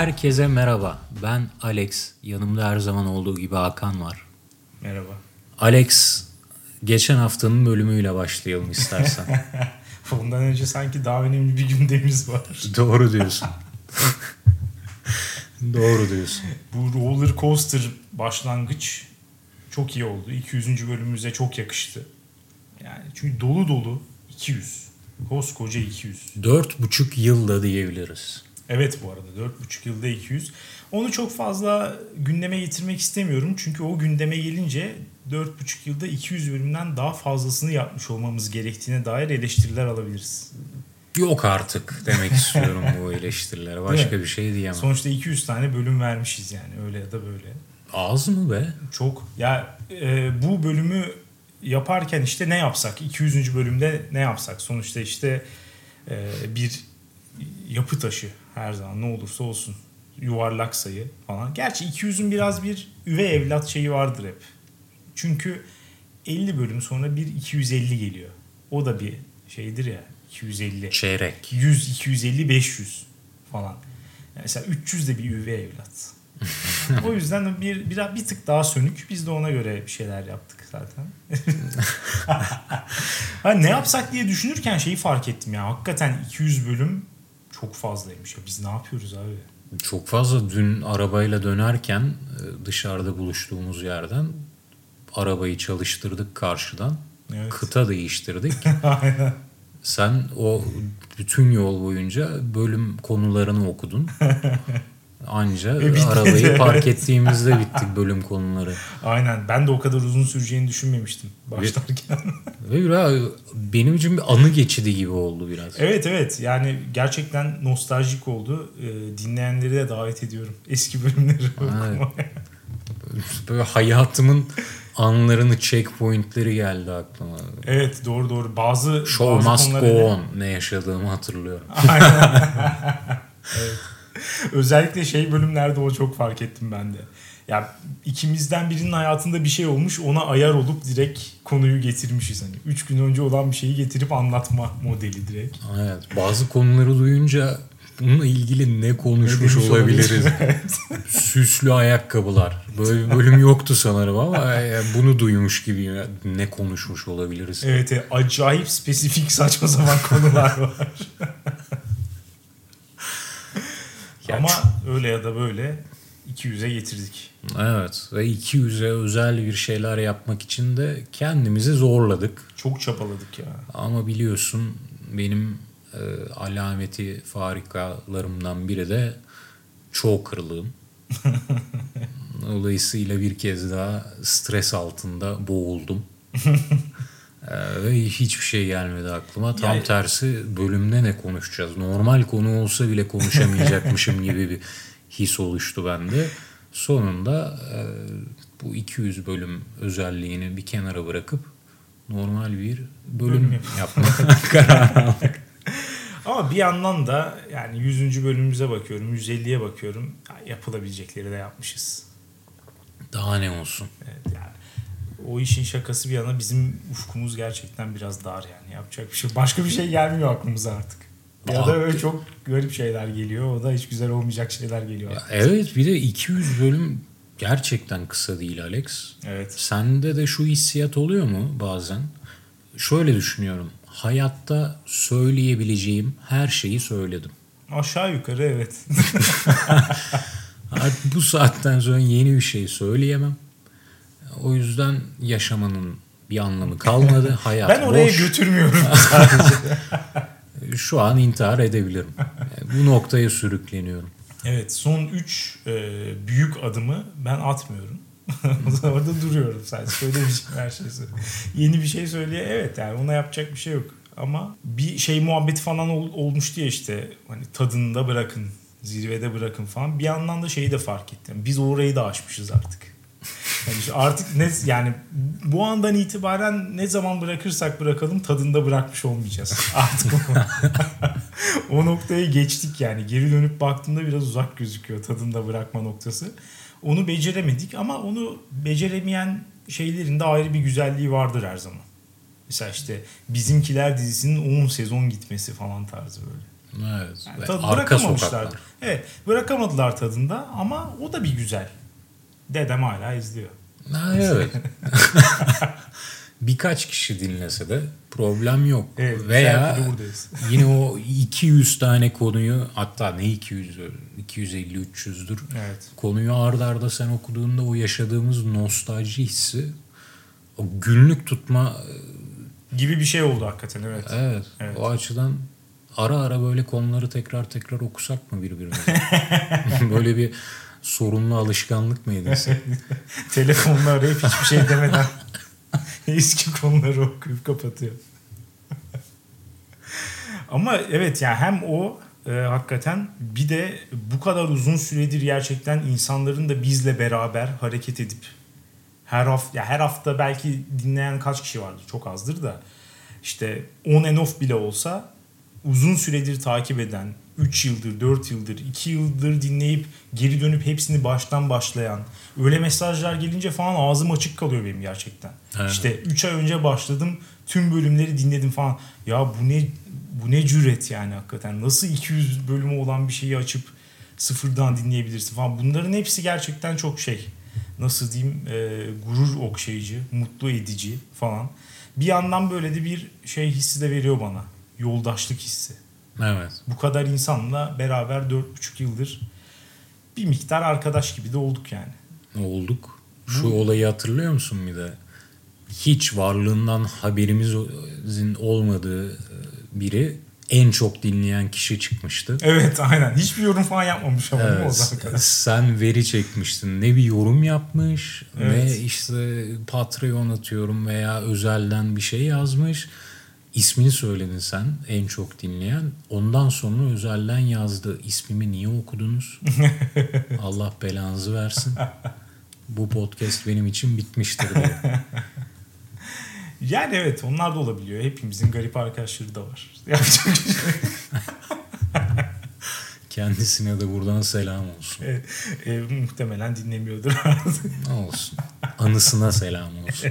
Herkese merhaba. Ben Alex. Yanımda her zaman olduğu gibi Hakan var. Merhaba. Alex, geçen haftanın bölümüyle başlayalım istersen. Ondan önce sanki daha önemli bir gündemimiz var. Doğru diyorsun. Doğru diyorsun. Bu roller coaster başlangıç çok iyi oldu. 200. bölümümüze çok yakıştı. Yani çünkü dolu dolu 200. Koskoca 200. Dört buçuk yılda diyebiliriz. Evet bu arada 4,5 yılda 200. Onu çok fazla gündeme getirmek istemiyorum. Çünkü o gündeme gelince 4,5 yılda 200 bölümden daha fazlasını yapmış olmamız gerektiğine dair eleştiriler alabiliriz. Yok artık demek istiyorum bu eleştirilere. Başka bir şey diyemem. Sonuçta 200 tane bölüm vermişiz yani öyle ya da böyle. Az mı be? Çok. Ya e, bu bölümü yaparken işte ne yapsak? 200. bölümde ne yapsak? Sonuçta işte e, bir yapı taşı her zaman ne olursa olsun. Yuvarlak sayı falan. Gerçi 200'ün biraz bir üvey evlat şeyi vardır hep. Çünkü 50 bölüm sonra bir 250 geliyor. O da bir şeydir ya 250. Çeyrek. 100, 250, 500 falan. Yani mesela 300 de bir üvey evlat. o yüzden bir, bir bir tık daha sönük. Biz de ona göre bir şeyler yaptık zaten. ha, ne yapsak diye düşünürken şeyi fark ettim ya. Hakikaten 200 bölüm çok fazlaymış. Ya biz ne yapıyoruz abi? Çok fazla dün arabayla dönerken e, dışarıda buluştuğumuz yerden arabayı çalıştırdık karşıdan. Evet. Kıta değiştirdik. Aynen. Sen o bütün yol boyunca bölüm konularını okudun. Anca Ve bitmedi. arabayı park ettiğimizde bittik bölüm konuları. Aynen. Ben de o kadar uzun süreceğini düşünmemiştim başlarken. Ve biraz benim için bir anı geçidi gibi oldu biraz. Evet evet yani gerçekten nostaljik oldu. Ee, dinleyenleri de davet ediyorum eski bölümleri okumaya. Böyle hayatımın anlarını, checkpointleri geldi aklıma. Evet doğru doğru. Bazı Show bazı must go ne- on ne yaşadığımı hatırlıyorum. evet. Özellikle şey bölümlerde o çok fark ettim ben de. Ya ikimizden birinin hayatında bir şey olmuş ona ayar olup direkt konuyu getirmişiz hani. Üç gün önce olan bir şeyi getirip anlatma modeli direkt. Evet, bazı konuları duyunca bununla ilgili ne konuşmuş demiş olabiliriz? Evet. Süslü ayakkabılar. Böyle bir bölüm yoktu sanırım ama e, bunu duymuş gibi ne konuşmuş olabiliriz? Evet, evet, acayip spesifik saçma sapan konular var. Ya Ama öyle ya da böyle 200'e getirdik. Evet ve 200'e özel bir şeyler yapmak için de kendimizi zorladık. Çok çabaladık ya. Ama biliyorsun benim e, alameti farikalarımdan biri de çokerlığım. Dolayısıyla bir kez daha stres altında boğuldum. Ve hiçbir şey gelmedi aklıma. Tam Yani- tersi bölümde ne konuşacağız? Normal konu olsa bile konuşamayacakmışım gibi bir his oluştu bende. Sonunda e, bu 200 bölüm özelliğini bir kenara bırakıp normal bir bölüm Bölüm yapma kararı aldık. Ama bir yandan da yani 100. bölümümüze bakıyorum, 150'ye bakıyorum. Ya yapılabilecekleri de yapmışız. Daha ne olsun? Evet yani o işin şakası bir yana bizim ufkumuz gerçekten biraz dar yani yapacak bir şey. Başka bir şey gelmiyor aklımıza artık. Ya da Daha- öyle çok garip şeyler geliyor. O da hiç güzel olmayacak şeyler geliyor. Ya evet bir de 200 bölüm gerçekten kısa değil Alex. Evet. Sende de şu hissiyat oluyor mu bazen? Şöyle düşünüyorum. Hayatta söyleyebileceğim her şeyi söyledim. Aşağı yukarı evet. Bu saatten sonra yeni bir şey söyleyemem. O yüzden yaşamanın bir anlamı kalmadı. Hayat ben oraya boş. götürmüyorum sadece. Şu an intihar edebilirim. Bu noktaya sürükleniyorum. evet son 3 büyük adımı ben atmıyorum. Orada duruyorum sadece. Söylemeyeceğim her şeyi söylüyorum. Yeni bir şey söyleye evet yani ona yapacak bir şey yok. Ama bir şey muhabbeti falan ol, olmuştu ya işte hani tadında bırakın, zirvede bırakın falan. Bir yandan da şeyi de fark ettim. Biz orayı da aşmışız artık. Yani artık ne yani bu andan itibaren ne zaman bırakırsak bırakalım tadında bırakmış olmayacağız. Artık o, noktaya geçtik yani. Geri dönüp baktığımda biraz uzak gözüküyor tadında bırakma noktası. Onu beceremedik ama onu beceremeyen şeylerin de ayrı bir güzelliği vardır her zaman. Mesela işte Bizimkiler dizisinin 10 sezon gitmesi falan tarzı böyle. Evet. Yani tadı arka bırakamamışlar. sokaklar. Evet bırakamadılar tadında ama o da bir güzel. Dedem hala izliyor. Ha, evet. Birkaç kişi dinlese de problem yok. Evet, Veya yine o 200 tane konuyu hatta ne 200 250 300'dür. Evet. Konuyu ardarda arda sen okuduğunda o yaşadığımız nostalji hissi o günlük tutma Gibi bir şey oldu hakikaten evet. evet, Evet. o açıdan ara ara böyle konuları tekrar tekrar okusak mı birbirimize? böyle bir sorunlu alışkanlık mı edinsin? Telefonla arayıp hiçbir şey demeden eski konuları okuyup kapatıyor. Ama evet yani hem o e, hakikaten bir de bu kadar uzun süredir gerçekten insanların da bizle beraber hareket edip her hafta ya her hafta belki dinleyen kaç kişi vardır çok azdır da işte on and off bile olsa uzun süredir takip eden 3 yıldır 4 yıldır 2 yıldır dinleyip geri dönüp hepsini baştan başlayan öyle mesajlar gelince falan ağzım açık kalıyor benim gerçekten. Evet. İşte 3 ay önce başladım tüm bölümleri dinledim falan. Ya bu ne bu ne cüret yani hakikaten. Nasıl 200 bölümü olan bir şeyi açıp sıfırdan dinleyebilirsin falan. Bunların hepsi gerçekten çok şey. Nasıl diyeyim e, gurur okşayıcı, mutlu edici falan. Bir yandan böyle de bir şey hissi de veriyor bana. Yoldaşlık hissi. Evet. Bu kadar insanla beraber 4,5 yıldır bir miktar arkadaş gibi de olduk yani. olduk. Şu olayı hatırlıyor musun bir de? Hiç varlığından haberimizin olmadığı biri en çok dinleyen kişi çıkmıştı. Evet aynen. Hiçbir yorum falan yapmamış ama mi o Evet, zaman? sen veri çekmiştin. Ne bir yorum yapmış ne Evet. işte Patreon atıyorum veya özelden bir şey yazmış. İsmini söyledin sen en çok dinleyen. Ondan sonra özelden yazdı. İsmimi niye okudunuz? Allah belanızı versin. Bu podcast benim için bitmiştir diye. Yani evet onlar da olabiliyor. Hepimizin garip arkadaşları da var. Yapacak bir şey. Kendisine de buradan selam olsun. E, e, muhtemelen dinlemiyordur. Olsun. Anısına selam olsun.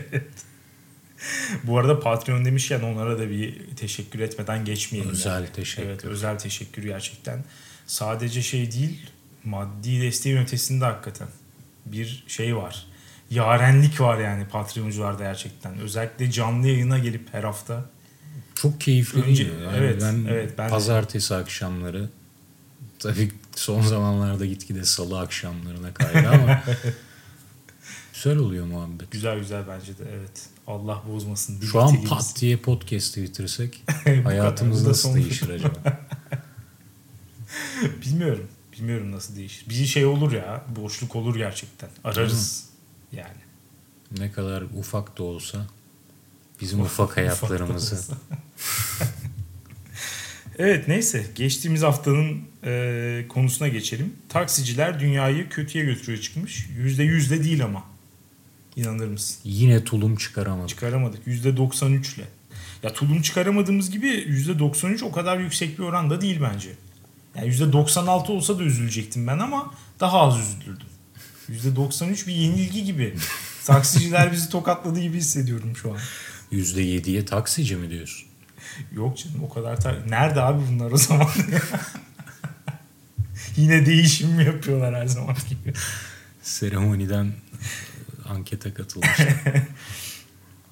Bu arada Patreon demişken onlara da bir teşekkür etmeden geçmeyelim. Özel yani. teşekkür. Evet özel teşekkür gerçekten. Sadece şey değil maddi desteğin ötesinde hakikaten bir şey var. Yarenlik var yani Patreoncularda gerçekten. Özellikle canlı yayına gelip her hafta Çok keyifli Önce- değil mi? Yani evet, ben, evet, ben de. pazartesi akşamları tabii son zamanlarda gitgide salı akşamlarına kaydı ama güzel oluyor muhabbet. güzel güzel bence de evet. Allah bozmasın. Şu an pat diye podcast'ı bitirsek hayatımız nasıl değişir acaba? Bilmiyorum. Bilmiyorum nasıl değişir. Bir şey olur ya. Boşluk olur gerçekten. Ararız. Yani. ne kadar ufak da olsa bizim ufak hayatlarımızı Ufak olsa. evet neyse. Geçtiğimiz haftanın e, konusuna geçelim. Taksiciler dünyayı kötüye götürüyor çıkmış. Yüzde yüzde değil ama. İnanır mısın? yine tulum çıkaramadık. Çıkaramadık. Yüzde 93 ile. Ya tulum çıkaramadığımız gibi yüzde 93 o kadar yüksek bir oranda değil bence. Yani yüzde 96 olsa da üzülecektim ben ama daha az üzülürdüm. Yüzde 93 bir yenilgi gibi. Taksiciler bizi tokatladı gibi hissediyorum şu an. %7'ye taksici mi diyorsun? Yok canım o kadar ta- Nerede abi bunlar o zaman? Yine değişim mi yapıyorlar her zaman gibi? Seremoniden ankete katılmışlar.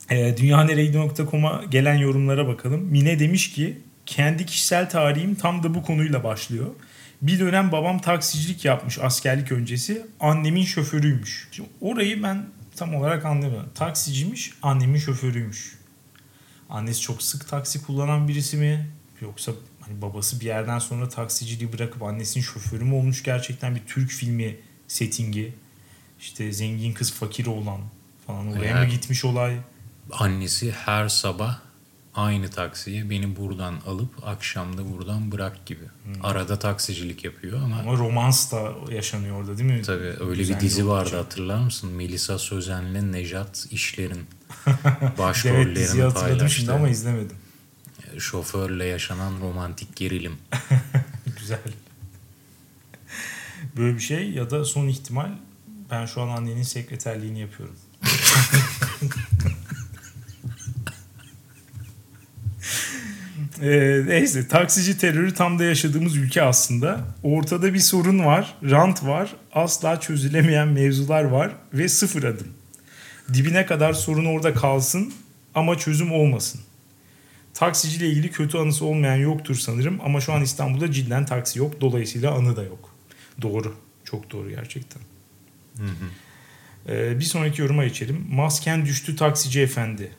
E, dünyanereydi.com'a gelen yorumlara bakalım. Mine demiş ki kendi kişisel tarihim tam da bu konuyla başlıyor. Bir dönem babam taksicilik yapmış askerlik öncesi. Annemin şoförüymüş. Şimdi orayı ben tam olarak anlayamadım. Taksiciymiş, annemin şoförüymüş. Annesi çok sık taksi kullanan birisi mi? Yoksa hani babası bir yerden sonra taksiciliği bırakıp annesinin şoförü mü olmuş gerçekten bir Türk filmi settingi? İşte zengin kız fakir olan falan oraya mı gitmiş olay? Annesi her sabah aynı taksiye beni buradan alıp akşamda buradan bırak gibi. Arada taksicilik yapıyor ama Ama romans da yaşanıyor orada değil mi? tabii öyle bir Düzenli dizi vardı hatırlar mısın? Melisa Sözen'le Nejat İşler'in Evet başrollerini diziyi hatırladım şimdi ama izlemedim. Şoförle yaşanan romantik gerilim. Güzel. Böyle bir şey ya da son ihtimal ben şu an annenin sekreterliğini yapıyorum. Ee, neyse taksici terörü tam da yaşadığımız ülke aslında. Ortada bir sorun var, rant var, asla çözülemeyen mevzular var ve sıfır adım. Dibine kadar sorun orada kalsın ama çözüm olmasın. Taksiciyle ilgili kötü anısı olmayan yoktur sanırım ama şu an İstanbul'da cidden taksi yok. Dolayısıyla anı da yok. Doğru. Çok doğru gerçekten. Ee, bir sonraki yoruma geçelim. Masken düştü taksici efendi.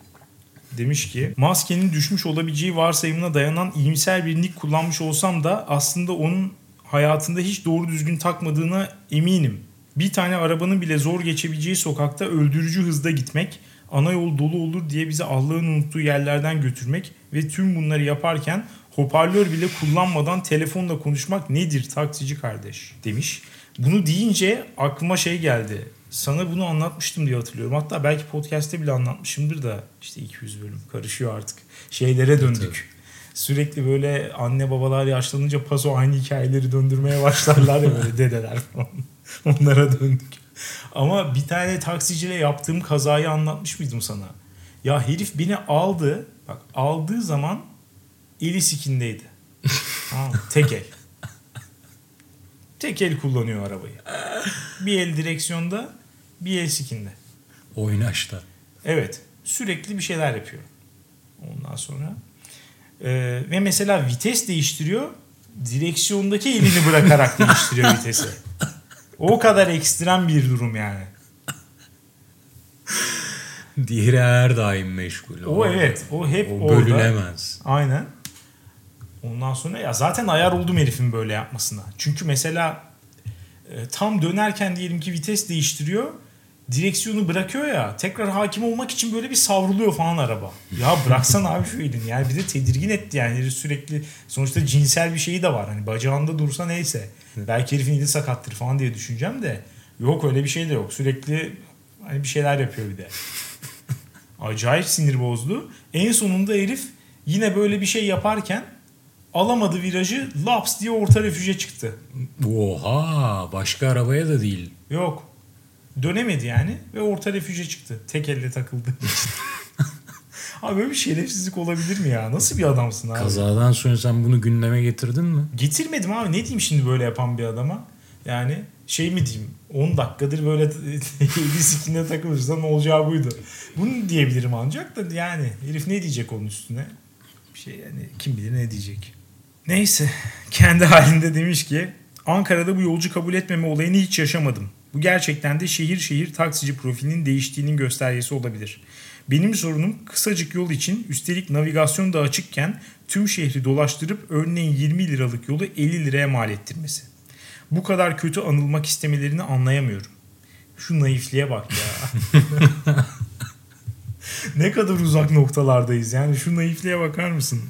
Demiş ki maskenin düşmüş olabileceği varsayımına dayanan iyimser bir nick kullanmış olsam da aslında onun hayatında hiç doğru düzgün takmadığına eminim. Bir tane arabanın bile zor geçebileceği sokakta öldürücü hızda gitmek, ana yol dolu olur diye bizi Allah'ın unuttuğu yerlerden götürmek ve tüm bunları yaparken hoparlör bile kullanmadan telefonla konuşmak nedir taksici kardeş demiş. Bunu deyince aklıma şey geldi. Sana bunu anlatmıştım diye hatırlıyorum. Hatta belki podcast'te bile anlatmışımdır da işte 200 bölüm karışıyor artık. Şeylere döndük. Sürekli böyle anne babalar yaşlanınca paso aynı hikayeleri döndürmeye başlarlar ya böyle dedeler falan. Onlara döndük. Ama bir tane taksiciyle yaptığım kazayı anlatmış mıydım sana? Ya herif beni aldı. Bak aldığı zaman eli sikindeydi. mı? tek el. Tek el kullanıyor arabayı. Bir el direksiyonda, bir el sikinde. Oynaşta. Evet. Sürekli bir şeyler yapıyor. Ondan sonra. Ee, ve mesela vites değiştiriyor. Direksiyondaki elini bırakarak değiştiriyor vitesi. O kadar ekstrem bir durum yani. Diğeri her daim meşgul. O evet, o hep o orada. bölünemez. Aynen. Ondan sonra ya zaten ayar oldum herifin böyle yapmasına. Çünkü mesela e, tam dönerken diyelim ki vites değiştiriyor. Direksiyonu bırakıyor ya. Tekrar hakim olmak için böyle bir savruluyor falan araba. Ya bıraksan abi şu elini. Yani bir de tedirgin etti yani. Sürekli sonuçta cinsel bir şeyi de var. Hani bacağında dursa neyse. Belki herifin eli sakattır falan diye düşüneceğim de. Yok öyle bir şey de yok. Sürekli hani bir şeyler yapıyor bir de. Acayip sinir bozdu. En sonunda herif yine böyle bir şey yaparken alamadı virajı laps diye orta refüje çıktı. Oha başka arabaya da değil. Yok. Dönemedi yani ve orta refüje çıktı. Tek elle takıldı. abi böyle bir şerefsizlik olabilir mi ya? Nasıl bir adamsın abi? Kazadan sonra sen bunu gündeme getirdin mi? Getirmedim abi. Ne diyeyim şimdi böyle yapan bir adama? Yani şey mi diyeyim? 10 dakikadır böyle eli sikinde takılırsa ne olacağı buydu. Bunu diyebilirim ancak da yani herif ne diyecek onun üstüne? Bir şey yani kim bilir ne diyecek. Neyse kendi halinde demiş ki Ankara'da bu yolcu kabul etmeme olayını hiç yaşamadım. Bu gerçekten de şehir şehir taksici profilinin değiştiğinin göstergesi olabilir. Benim sorunum kısacık yol için üstelik navigasyon da açıkken tüm şehri dolaştırıp örneğin 20 liralık yolu 50 liraya mal ettirmesi. Bu kadar kötü anılmak istemelerini anlayamıyorum. Şu naifliğe bak ya. ne kadar uzak noktalardayız. Yani şu naifliğe bakar mısın?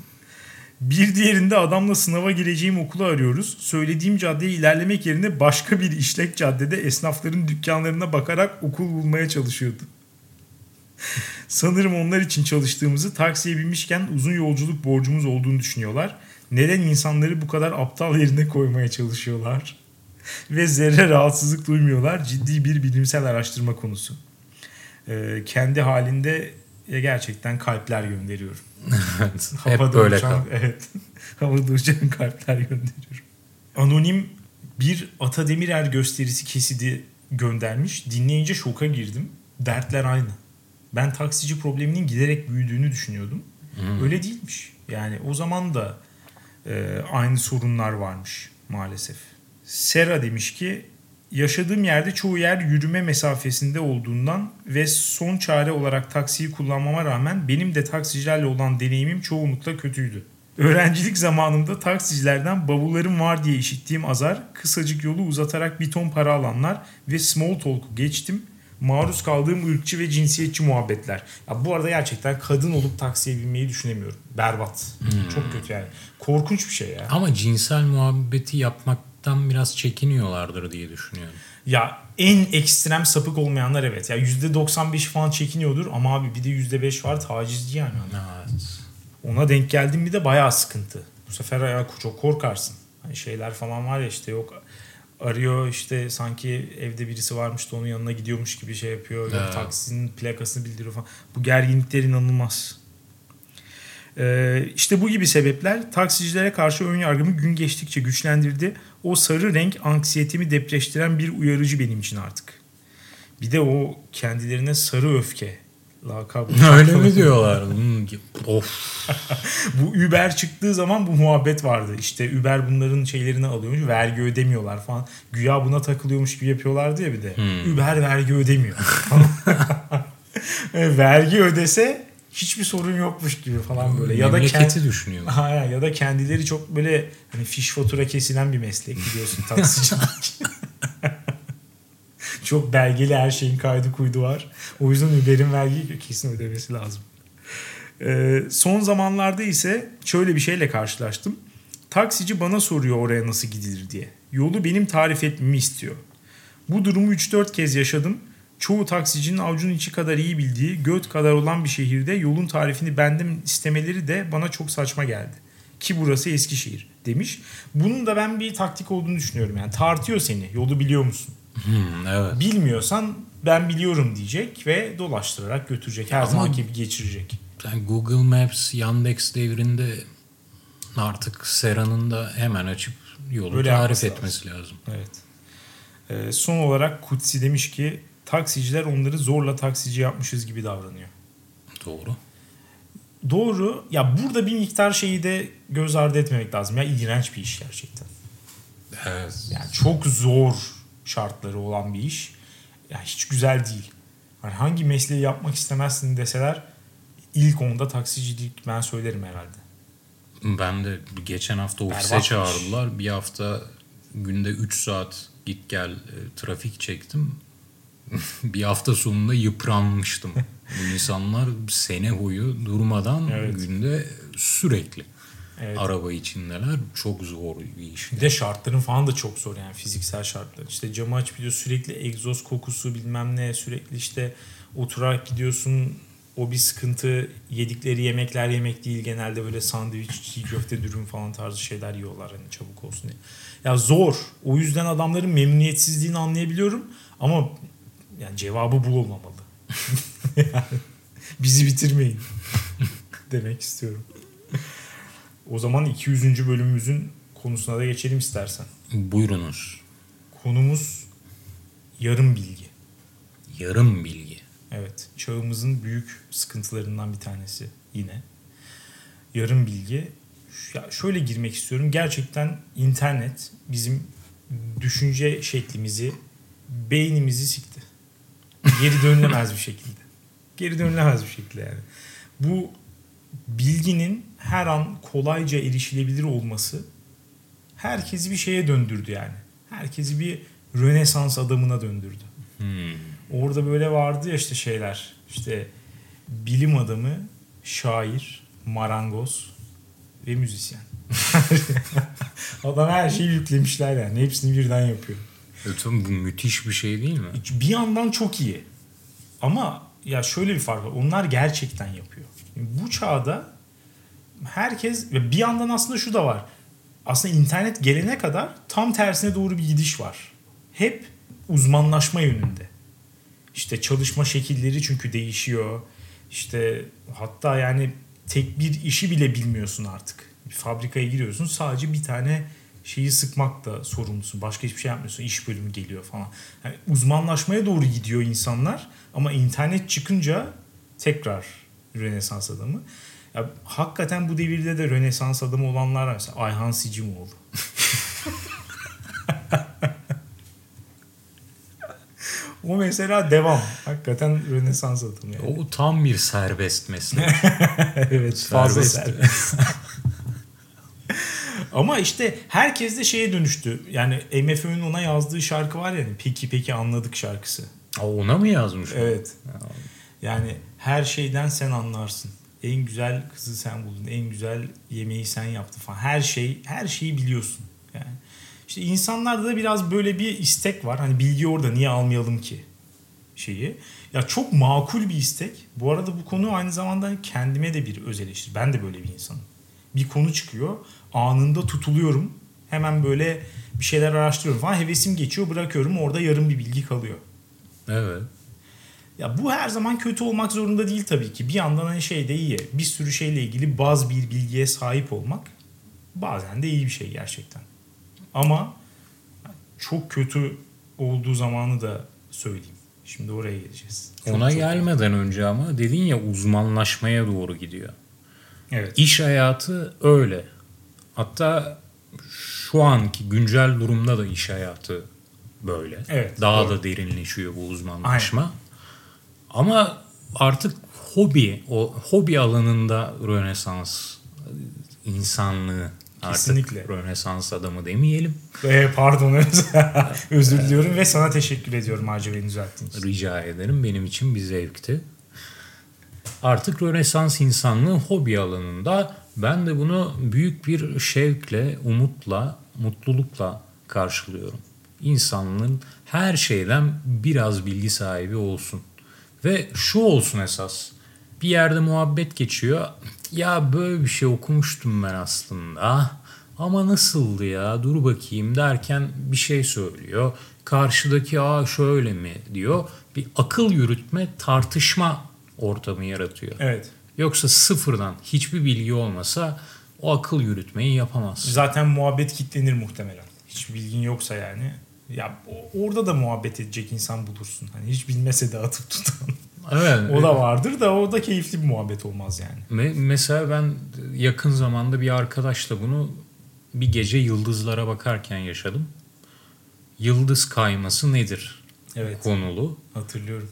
Bir diğerinde adamla sınava gireceğim okulu arıyoruz. Söylediğim caddeye ilerlemek yerine başka bir işlek caddede esnafların dükkanlarına bakarak okul bulmaya çalışıyordu. Sanırım onlar için çalıştığımızı taksiye binmişken uzun yolculuk borcumuz olduğunu düşünüyorlar. Neden insanları bu kadar aptal yerine koymaya çalışıyorlar? Ve zerre rahatsızlık duymuyorlar. Ciddi bir bilimsel araştırma konusu. Ee, kendi halinde gerçekten kalpler gönderiyorum. Evet. Hep böyle uçan, kal. Evet. Havada uçan kalpler gönderiyorum. Anonim bir Ata Demirer gösterisi kesidi göndermiş. Dinleyince şoka girdim. Dertler aynı. Ben taksici probleminin giderek büyüdüğünü düşünüyordum. Hmm. Öyle değilmiş. Yani o zaman da e, aynı sorunlar varmış maalesef. Sera demiş ki yaşadığım yerde çoğu yer yürüme mesafesinde olduğundan ve son çare olarak taksiyi kullanmama rağmen benim de taksicilerle olan deneyimim çoğunlukla kötüydü. Öğrencilik zamanımda taksicilerden bavullarım var diye işittiğim azar, kısacık yolu uzatarak bir ton para alanlar ve small talk'u geçtim. Maruz kaldığım ırkçı ve cinsiyetçi muhabbetler. Ya bu arada gerçekten kadın olup taksiye binmeyi düşünemiyorum. Berbat. Çok kötü yani. Korkunç bir şey ya. Ama cinsel muhabbeti yapmaktan biraz çekiniyorlardır diye düşünüyorum. Ya en ekstrem sapık olmayanlar evet. Ya %95 falan çekiniyordur ama abi bir de %5 var tacizci yani. Evet. Ona denk geldin mi de bayağı sıkıntı. Bu sefer ya çok korkarsın. Hani şeyler falan var ya işte yok arıyor işte sanki evde birisi varmış da onun yanına gidiyormuş gibi şey yapıyor. Evet. taksinin plakasını bildiriyor falan. Bu gerginlikler inanılmaz. Ee, işte bu gibi sebepler taksicilere karşı ön yargımı gün geçtikçe güçlendirdi. O sarı renk anksiyetemi depreştiren bir uyarıcı benim için artık. Bir de o kendilerine sarı öfke lakabı. Öyle mi diyorlar? Hmm, of. bu Uber çıktığı zaman bu muhabbet vardı. İşte Uber bunların şeylerini alıyormuş. Vergi ödemiyorlar falan. Güya buna takılıyormuş gibi yapıyorlardı ya bir de. Hmm. Uber vergi ödemiyor. vergi ödese hiçbir sorun yokmuş gibi falan böyle. Ya da Memleketi düşünüyor. Aynen ya da kendileri çok böyle hani fiş fatura kesilen bir meslek biliyorsun taksicilik. çok belgeli her şeyin kaydı kuydu var. O yüzden Uber'in vergi kesin ödemesi lazım. Ee, son zamanlarda ise şöyle bir şeyle karşılaştım. Taksici bana soruyor oraya nasıl gidilir diye. Yolu benim tarif etmemi istiyor. Bu durumu 3-4 kez yaşadım. Çoğu taksicinin avucunun içi kadar iyi bildiği, göt kadar olan bir şehirde yolun tarifini benden istemeleri de bana çok saçma geldi. Ki burası Eskişehir demiş. Bunun da ben bir taktik olduğunu düşünüyorum. Yani tartıyor seni. Yolu biliyor musun? Hmm, evet. Bilmiyorsan ben biliyorum diyecek ve dolaştırarak götürecek. Her Ama- zamanki gibi geçirecek. Yani Google Maps, Yandex devrinde artık Sera'nın da hemen açıp yolu Öyle tarif etmesi lazım. Evet. Ee, son olarak Kutsi demiş ki taksiciler onları zorla taksici yapmışız gibi davranıyor. Doğru. Doğru. Ya burada bir miktar şeyi de göz ardı etmemek lazım. Ya iğrenç bir iş gerçekten. Evet. Yani çok zor şartları olan bir iş. Ya hiç güzel değil. Hani hangi mesleği yapmak istemezsin deseler ilk onda taksicilik ben söylerim herhalde. Ben de geçen hafta ofise Berbatmış. çağırdılar. Bir hafta günde 3 saat git gel e, trafik çektim. bir hafta sonunda yıpranmıştım. Bu insanlar sene boyu durmadan Evet. günde sürekli Evet. araba içindeler. Çok zor bir iş. Bir de şartların falan da çok zor yani fiziksel şartlar. İşte camı aç biliyor sürekli egzoz kokusu bilmem ne sürekli işte oturarak gidiyorsun o bir sıkıntı yedikleri yemekler yemek değil genelde böyle sandviç, çiğ köfte, dürüm falan tarzı şeyler yiyorlar hani çabuk olsun diye. Ya zor. O yüzden adamların memnuniyetsizliğini anlayabiliyorum ama yani cevabı bu olmamalı. Yani bizi bitirmeyin demek istiyorum. O zaman 200. bölümümüzün konusuna da geçelim istersen. Buyurunuz. Konumuz yarım bilgi. Yarım bilgi. Evet, çağımızın büyük sıkıntılarından bir tanesi yine. Yarım bilgi. Ya şöyle girmek istiyorum. Gerçekten internet bizim düşünce şeklimizi, beynimizi. Geri dönülemez bir şekilde. Geri dönülemez bir şekilde yani. Bu bilginin her an kolayca erişilebilir olması herkesi bir şeye döndürdü yani. Herkesi bir Rönesans adamına döndürdü. Hmm. Orada böyle vardı ya işte şeyler. İşte bilim adamı, şair, marangoz ve müzisyen. Adam her şeyi yüklemişler yani. Hepsini birden yapıyor. Lütfen bu müthiş bir şey değil mi? Bir yandan çok iyi. Ama ya şöyle bir fark var. Onlar gerçekten yapıyor. Bu çağda herkes ve bir yandan aslında şu da var. Aslında internet gelene kadar tam tersine doğru bir gidiş var. Hep uzmanlaşma yönünde. İşte çalışma şekilleri çünkü değişiyor. İşte hatta yani tek bir işi bile bilmiyorsun artık. Bir fabrikaya giriyorsun sadece bir tane şeyi sıkmakla sorumlusun. Başka hiçbir şey yapmıyorsun. İş bölümü geliyor falan. Yani uzmanlaşmaya doğru gidiyor insanlar ama internet çıkınca tekrar Rönesans adamı. Ya hakikaten bu devirde de Rönesans adamı olanlar var. Mesela Ayhan Sicimoğlu. o mesela devam. Hakikaten Rönesans adamı yani. O tam bir serbest meslek. evet fazla Serbest. Ama işte herkes de şeye dönüştü. Yani MFÖ'nün ona yazdığı şarkı var ya hani peki peki anladık şarkısı. Aa, ona mı yazmış? Evet. Yani her şeyden sen anlarsın. En güzel kızı sen buldun. En güzel yemeği sen yaptın falan. Her şey, her şeyi biliyorsun. Yani işte insanlarda da biraz böyle bir istek var. Hani bilgi orada niye almayalım ki şeyi. Ya çok makul bir istek. Bu arada bu konu aynı zamanda kendime de bir öz eleştiri. Ben de böyle bir insanım. Bir konu çıkıyor. Anında tutuluyorum. Hemen böyle bir şeyler araştırıyorum falan. Hevesim geçiyor bırakıyorum. Orada yarım bir bilgi kalıyor. Evet. Ya bu her zaman kötü olmak zorunda değil tabii ki. Bir yandan hani şey de iyi. Bir sürü şeyle ilgili bazı bir bilgiye sahip olmak bazen de iyi bir şey gerçekten. Ama çok kötü olduğu zamanı da söyleyeyim. Şimdi oraya geleceğiz. Ona çok- gelmeden önce ama dedin ya uzmanlaşmaya doğru gidiyor. Evet. İş hayatı öyle. Hatta şu anki güncel durumda da iş hayatı böyle. Evet, Daha doğru. da derinleşiyor bu uzmanlaşma. Ama artık hobi, o hobi alanında Rönesans insanlığı artık Kesinlikle. Rönesans adamı demeyelim. Ee, pardon özür diliyorum ve sana teşekkür ediyorum Hacı beni düzelttiğin için. Rica ederim. Benim için bir zevkti. Artık Rönesans insanlığı hobi alanında ben de bunu büyük bir şevkle, umutla, mutlulukla karşılıyorum. İnsanlığın her şeyden biraz bilgi sahibi olsun. Ve şu olsun esas. Bir yerde muhabbet geçiyor. Ya böyle bir şey okumuştum ben aslında. Ama nasıldı ya dur bakayım derken bir şey söylüyor. Karşıdaki aa şöyle mi diyor. Bir akıl yürütme tartışma ortamı yaratıyor. Evet. Yoksa sıfırdan hiçbir bilgi olmasa o akıl yürütmeyi yapamaz. Zaten muhabbet kitlenir muhtemelen. Hiç bilgin yoksa yani. Ya orada da muhabbet edecek insan bulursun. Hani hiç bilmese de atıp tutan. Evet. o da vardır da o da keyifli bir muhabbet olmaz yani. Me- mesela ben yakın zamanda bir arkadaşla bunu bir gece yıldızlara bakarken yaşadım. Yıldız kayması nedir? Evet. Konulu. Hatırlıyorum.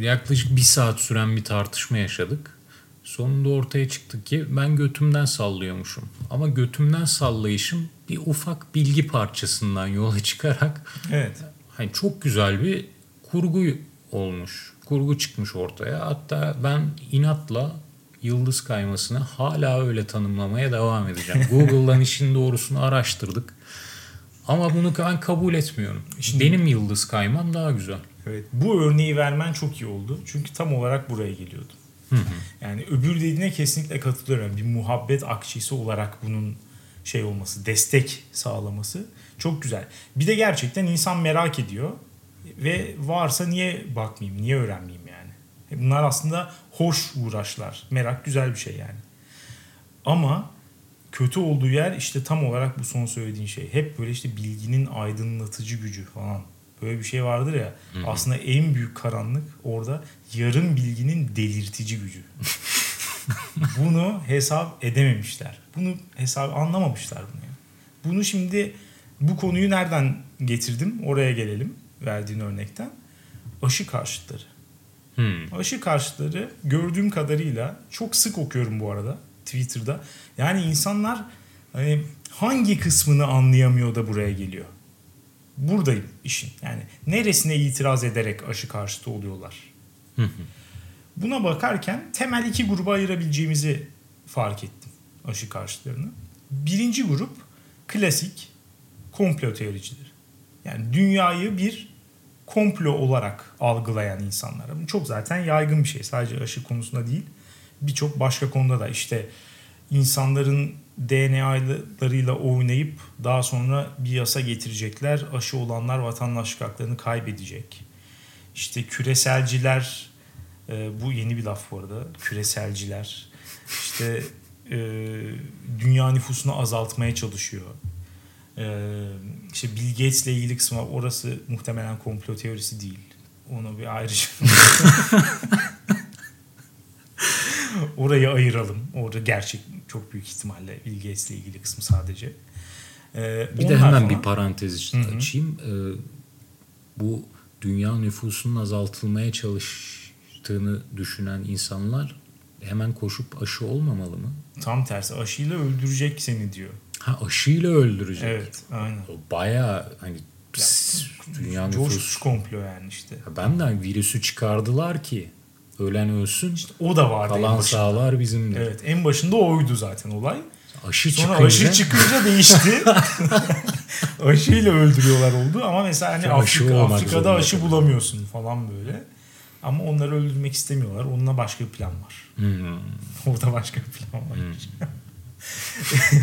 Yaklaşık bir saat süren bir tartışma yaşadık. Sonunda ortaya çıktı ki ben götümden sallıyormuşum. Ama götümden sallayışım bir ufak bilgi parçasından yola çıkarak Evet. hani çok güzel bir kurgu olmuş. Kurgu çıkmış ortaya. Hatta ben inatla yıldız kaymasını hala öyle tanımlamaya devam edeceğim. Google'dan işin doğrusunu araştırdık. Ama bunu ben kabul etmiyorum. Şimdi- Benim yıldız kaymam daha güzel. Evet. Bu örneği vermen çok iyi oldu. Çünkü tam olarak buraya geliyordu. Yani öbür dediğine kesinlikle katılıyorum. Bir muhabbet akçesi olarak bunun şey olması, destek sağlaması çok güzel. Bir de gerçekten insan merak ediyor ve varsa niye bakmayayım, niye öğrenmeyeyim yani. E Bunlar aslında hoş uğraşlar. Merak güzel bir şey yani. Ama kötü olduğu yer işte tam olarak bu son söylediğin şey. Hep böyle işte bilginin aydınlatıcı gücü falan. Böyle bir şey vardır ya. Aslında en büyük karanlık orada yarım bilginin delirtici gücü. bunu hesap edememişler. Bunu hesap anlamamışlar bunu. ya. Bunu şimdi bu konuyu nereden getirdim? Oraya gelelim verdiğin örnekten. Aşı karşıtları. Hmm. Aşı karşıtları gördüğüm kadarıyla çok sık okuyorum bu arada Twitter'da. Yani insanlar hani hangi kısmını anlayamıyor da buraya geliyor. Buradayım işin. Yani neresine itiraz ederek aşı karşıtı oluyorlar. Buna bakarken temel iki gruba ayırabileceğimizi fark ettim aşı karşıtlarını. Birinci grup klasik komplo teoricileri. Yani dünyayı bir komplo olarak algılayan insanlar. Bu çok zaten yaygın bir şey. Sadece aşı konusunda değil. Birçok başka konuda da işte insanların DNA'larıyla oynayıp daha sonra bir yasa getirecekler. Aşı olanlar vatandaşlık haklarını kaybedecek. İşte küreselciler e, bu yeni bir laf bu arada. Küreselciler işte e, dünya nüfusunu azaltmaya çalışıyor. Ee, işte Bill Gates'le ilgili kısmı orası muhtemelen komplo teorisi değil. Onu bir ayrıca orayı ayıralım. Orada gerçek çok büyük ihtimalle Bill Gates'le ilgili kısmı sadece. Ee, Bir de hemen falan- bir parantez için açayım. Ee, bu dünya nüfusunun azaltılmaya çalıştığını düşünen insanlar hemen koşup aşı olmamalı mı? tam tersi aşıyla öldürecek seni diyor. Ha aşıyla öldürecek. Evet, aynen. O Bayağı hani pss, dünya nüfusu. komplo yani işte. Ben de virüsü çıkardılar ki ölen ölsün. O da vardı en kalan başında. sağlar bizimdir. Evet, en başında oydu zaten olay. Aşı Sonra çıkınca aşı çıkınca değişti. Aşıyla öldürüyorlar oldu ama mesela hani aşı Afrika, Afrika'da aşı tabii. bulamıyorsun falan böyle. Ama onları öldürmek istemiyorlar. Onunla başka bir plan var. Hmm. Orada başka bir plan var.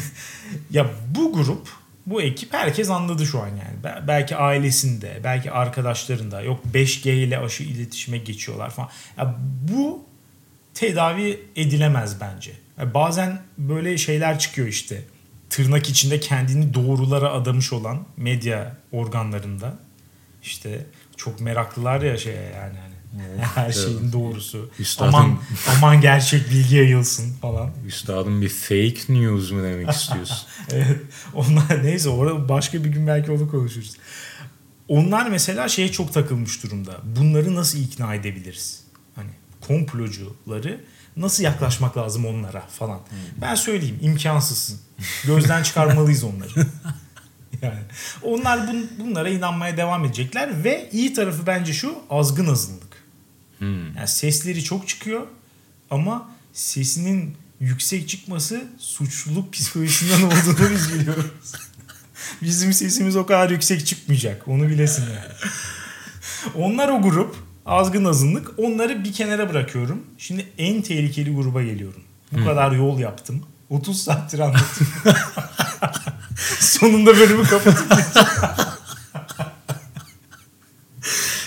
ya bu grup Bu ekip herkes anladı şu an yani. Be- Belki ailesinde, belki arkadaşlarında. Yok 5G ile aşı iletişime geçiyorlar falan. Ya bu tedavi edilemez bence. Ya bazen böyle şeyler çıkıyor işte. Tırnak içinde kendini doğrulara adamış olan medya organlarında. İşte çok meraklılar ya şeye yani. hani. Her şeyin doğrusu. Üstadım- Aman aman gerçek bilgi yayılsın falan. Üstadım bir fake news mu demek istiyorsun? Evet. Onlar neyse orada başka bir gün belki onu konuşuruz. Onlar mesela şeye çok takılmış durumda. Bunları nasıl ikna edebiliriz? Hani komplocuları nasıl yaklaşmak lazım onlara falan. Ben söyleyeyim imkansızsın. Gözden çıkarmalıyız onları. yani onlar bun, bunlara inanmaya devam edecekler ve iyi tarafı bence şu azgın azınlık. Hmm. Yani sesleri çok çıkıyor ama sesinin yüksek çıkması suçluluk psikolojisinden olduğunu biz biliyoruz. Bizim sesimiz o kadar yüksek çıkmayacak. Onu bilesin yani. Onlar o grup. Azgın azınlık. Onları bir kenara bırakıyorum. Şimdi en tehlikeli gruba geliyorum. Bu kadar yol yaptım. 30 saattir anlattım. Sonunda bölümü kapatıp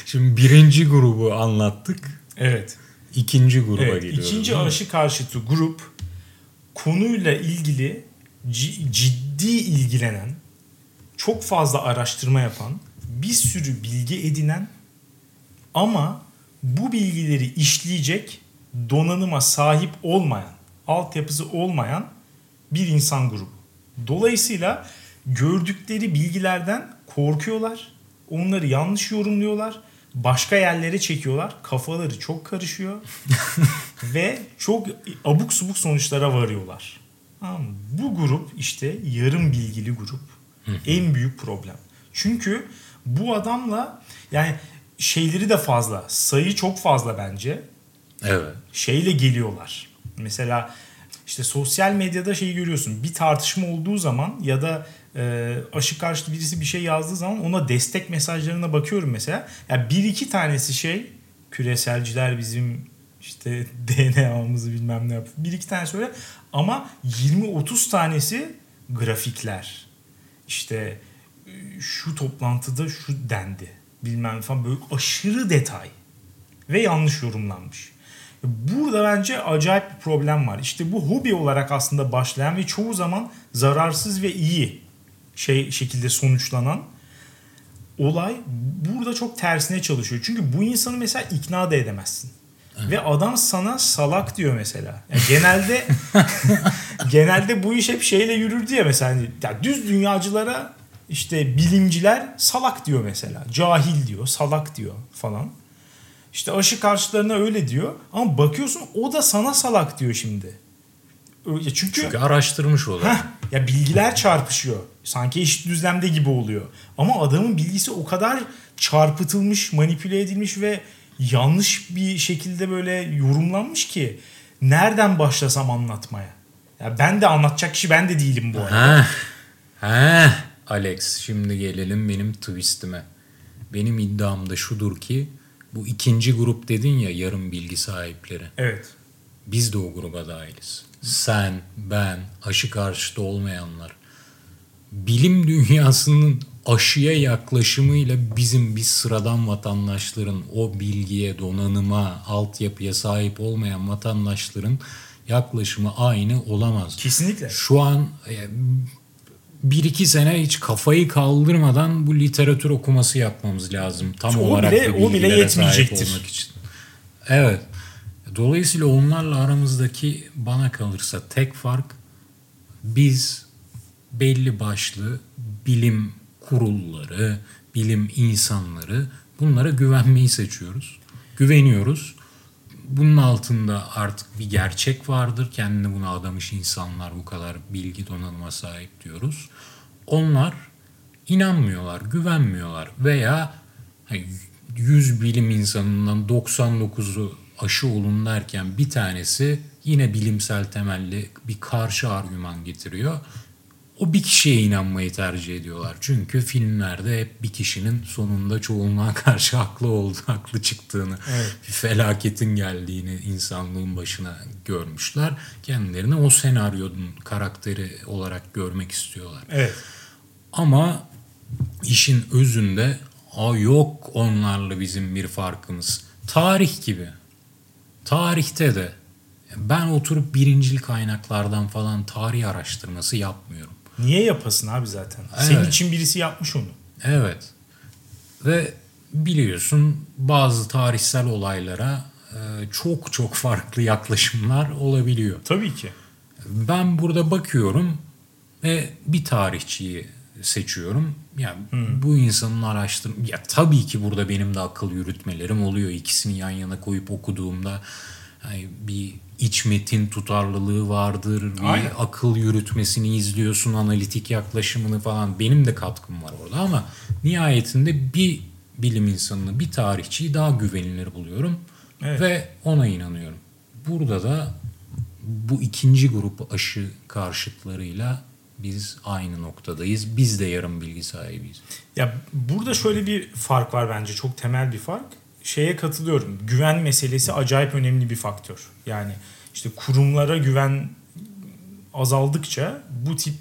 Şimdi birinci grubu anlattık. Evet. İkinci gruba Evet, geliyoruz. ikinci aşı karşıtı grup konuyla ilgili ci- ciddi ilgilenen, çok fazla araştırma yapan, bir sürü bilgi edinen ama bu bilgileri işleyecek donanıma sahip olmayan, altyapısı olmayan bir insan grubu. Dolayısıyla gördükleri bilgilerden korkuyorlar. Onları yanlış yorumluyorlar. Başka yerlere çekiyorlar. Kafaları çok karışıyor. ve çok abuk subuk sonuçlara varıyorlar. Tamam? Bu grup işte yarım bilgili grup. en büyük problem. Çünkü bu adamla yani şeyleri de fazla. Sayı çok fazla bence Evet. şeyle geliyorlar. Mesela işte sosyal medyada şeyi görüyorsun. Bir tartışma olduğu zaman ya da e, aşı karşıtı birisi bir şey yazdığı zaman ona destek mesajlarına bakıyorum mesela. Ya bir iki tanesi şey küreselciler bizim işte DNA'mızı bilmem ne yapıyor. Bir iki tanesi öyle ama 20-30 tanesi grafikler. İşte e, şu toplantıda şu dendi bilmem falan böyle aşırı detay ve yanlış yorumlanmış. Burada bence acayip bir problem var. İşte bu hobi olarak aslında başlayan ve çoğu zaman zararsız ve iyi şey şekilde sonuçlanan olay burada çok tersine çalışıyor. Çünkü bu insanı mesela ikna da edemezsin. Ve adam sana salak diyor mesela. Yani genelde genelde bu iş hep şeyle yürürdü ya mesela. Hani, ya düz dünyacılara işte bilimciler salak diyor mesela. Cahil diyor, salak diyor falan. İşte aşı karşılarına öyle diyor. Ama bakıyorsun o da sana salak diyor şimdi. Çünkü, Çünkü araştırmış o da. Heh, ya bilgiler çarpışıyor. Sanki eşit düzlemde gibi oluyor. Ama adamın bilgisi o kadar çarpıtılmış, manipüle edilmiş ve yanlış bir şekilde böyle yorumlanmış ki nereden başlasam anlatmaya? Ya ben de anlatacak kişi ben de değilim bu arada. Ha. Ha. Alex şimdi gelelim benim twistime. Benim iddiam da şudur ki bu ikinci grup dedin ya yarım bilgi sahipleri. Evet. Biz de o gruba dahiliz. Sen, ben, aşı karşıtı olmayanlar. Bilim dünyasının aşıya yaklaşımıyla bizim biz sıradan vatandaşların o bilgiye, donanıma, altyapıya sahip olmayan vatandaşların yaklaşımı aynı olamaz. Kesinlikle. Şu an e, bir iki sene hiç kafayı kaldırmadan bu literatür okuması yapmamız lazım. Tam O olarak bile- o bile bilgilere sahip yetmeyecektir. olmak için. Evet. Dolayısıyla onlarla aramızdaki bana kalırsa tek fark biz belli başlı bilim kurulları, bilim insanları bunlara güvenmeyi seçiyoruz. Güveniyoruz. Bunun altında artık bir gerçek vardır. Kendini buna adamış insanlar bu kadar bilgi donanıma sahip diyoruz. Onlar inanmıyorlar, güvenmiyorlar veya 100 bilim insanından 99'u aşı olun derken bir tanesi yine bilimsel temelli bir karşı argüman getiriyor. O bir kişiye inanmayı tercih ediyorlar. Çünkü filmlerde hep bir kişinin sonunda çoğunluğa karşı haklı oldu, haklı çıktığını, Evet. bir felaketin geldiğini insanlığın başına görmüşler. Kendilerini o senaryonun karakteri olarak görmek istiyorlar. Evet. Ama işin özünde a yok onlarla bizim bir farkımız. Tarih gibi. Tarihte de ben oturup birincil kaynaklardan falan tarih araştırması yapmıyorum. Niye yapasın abi zaten? Evet. Senin için birisi yapmış onu. Evet. Ve biliyorsun bazı tarihsel olaylara e, çok çok farklı yaklaşımlar olabiliyor. Tabii ki. Ben burada bakıyorum ve bir tarihçiyi seçiyorum. Yani bu insanın araştırma ya tabii ki burada benim de akıl yürütmelerim oluyor. İkisini yan yana koyup okuduğumda hani bir iç metin tutarlılığı vardır. Bir Aynen. akıl yürütmesini izliyorsun, analitik yaklaşımını falan. Benim de katkım var orada ama nihayetinde bir bilim insanını, bir tarihçiyi daha güvenilir buluyorum Evet. ve ona inanıyorum. Burada da bu ikinci grup aşı karşıtlarıyla biz aynı noktadayız. Biz de yarım bilgi sahibiyiz. Ya burada şöyle bir fark var bence çok temel bir fark. Şeye katılıyorum. Güven meselesi acayip önemli bir faktör. Yani işte kurumlara güven azaldıkça bu tip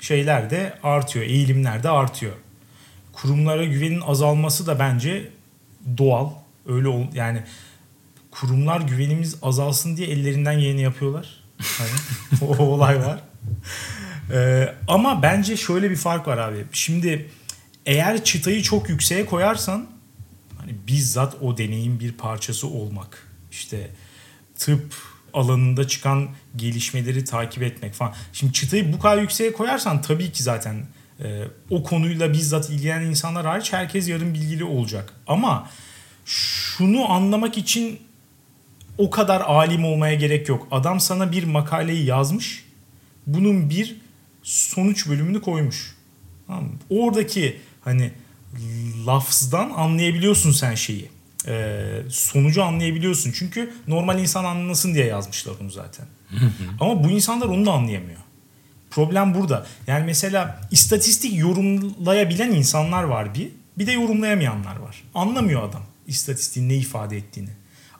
şeyler de artıyor, eğilimler de artıyor. Kurumlara güvenin azalması da bence doğal. Öyle ol yani kurumlar güvenimiz azalsın diye ellerinden geleni yapıyorlar. Hani o olay var. Ee, ama bence şöyle bir fark var abi. Şimdi eğer çıtayı çok yükseğe koyarsan hani bizzat o deneyin bir parçası olmak. işte tıp alanında çıkan gelişmeleri takip etmek falan. Şimdi çıtayı bu kadar yükseğe koyarsan tabii ki zaten e, o konuyla bizzat ilgilenen insanlar hariç herkes yarım bilgili olacak. Ama şunu anlamak için o kadar alim olmaya gerek yok. Adam sana bir makaleyi yazmış. Bunun bir sonuç bölümünü koymuş. Tamam mı? Oradaki hani lafızdan anlayabiliyorsun sen şeyi. Ee, sonucu anlayabiliyorsun. Çünkü normal insan anlasın diye yazmışlar onu zaten. Ama bu insanlar onu da anlayamıyor. Problem burada. Yani mesela istatistik yorumlayabilen insanlar var bir. Bir de yorumlayamayanlar var. Anlamıyor adam istatistiğin ne ifade ettiğini.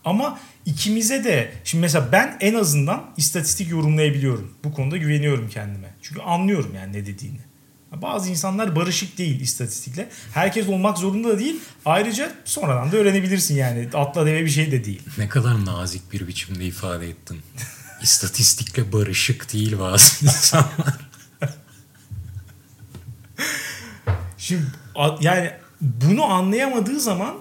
Ama ikimize de şimdi mesela ben en azından istatistik yorumlayabiliyorum. Bu konuda güveniyorum kendime. Çünkü anlıyorum yani ne dediğini. Bazı insanlar barışık değil istatistikle. Herkes olmak zorunda da değil. Ayrıca sonradan da öğrenebilirsin yani. Atla deve bir şey de değil. Ne kadar nazik bir biçimde ifade ettin. İstatistikle barışık değil bazı insanlar. Şimdi yani bunu anlayamadığı zaman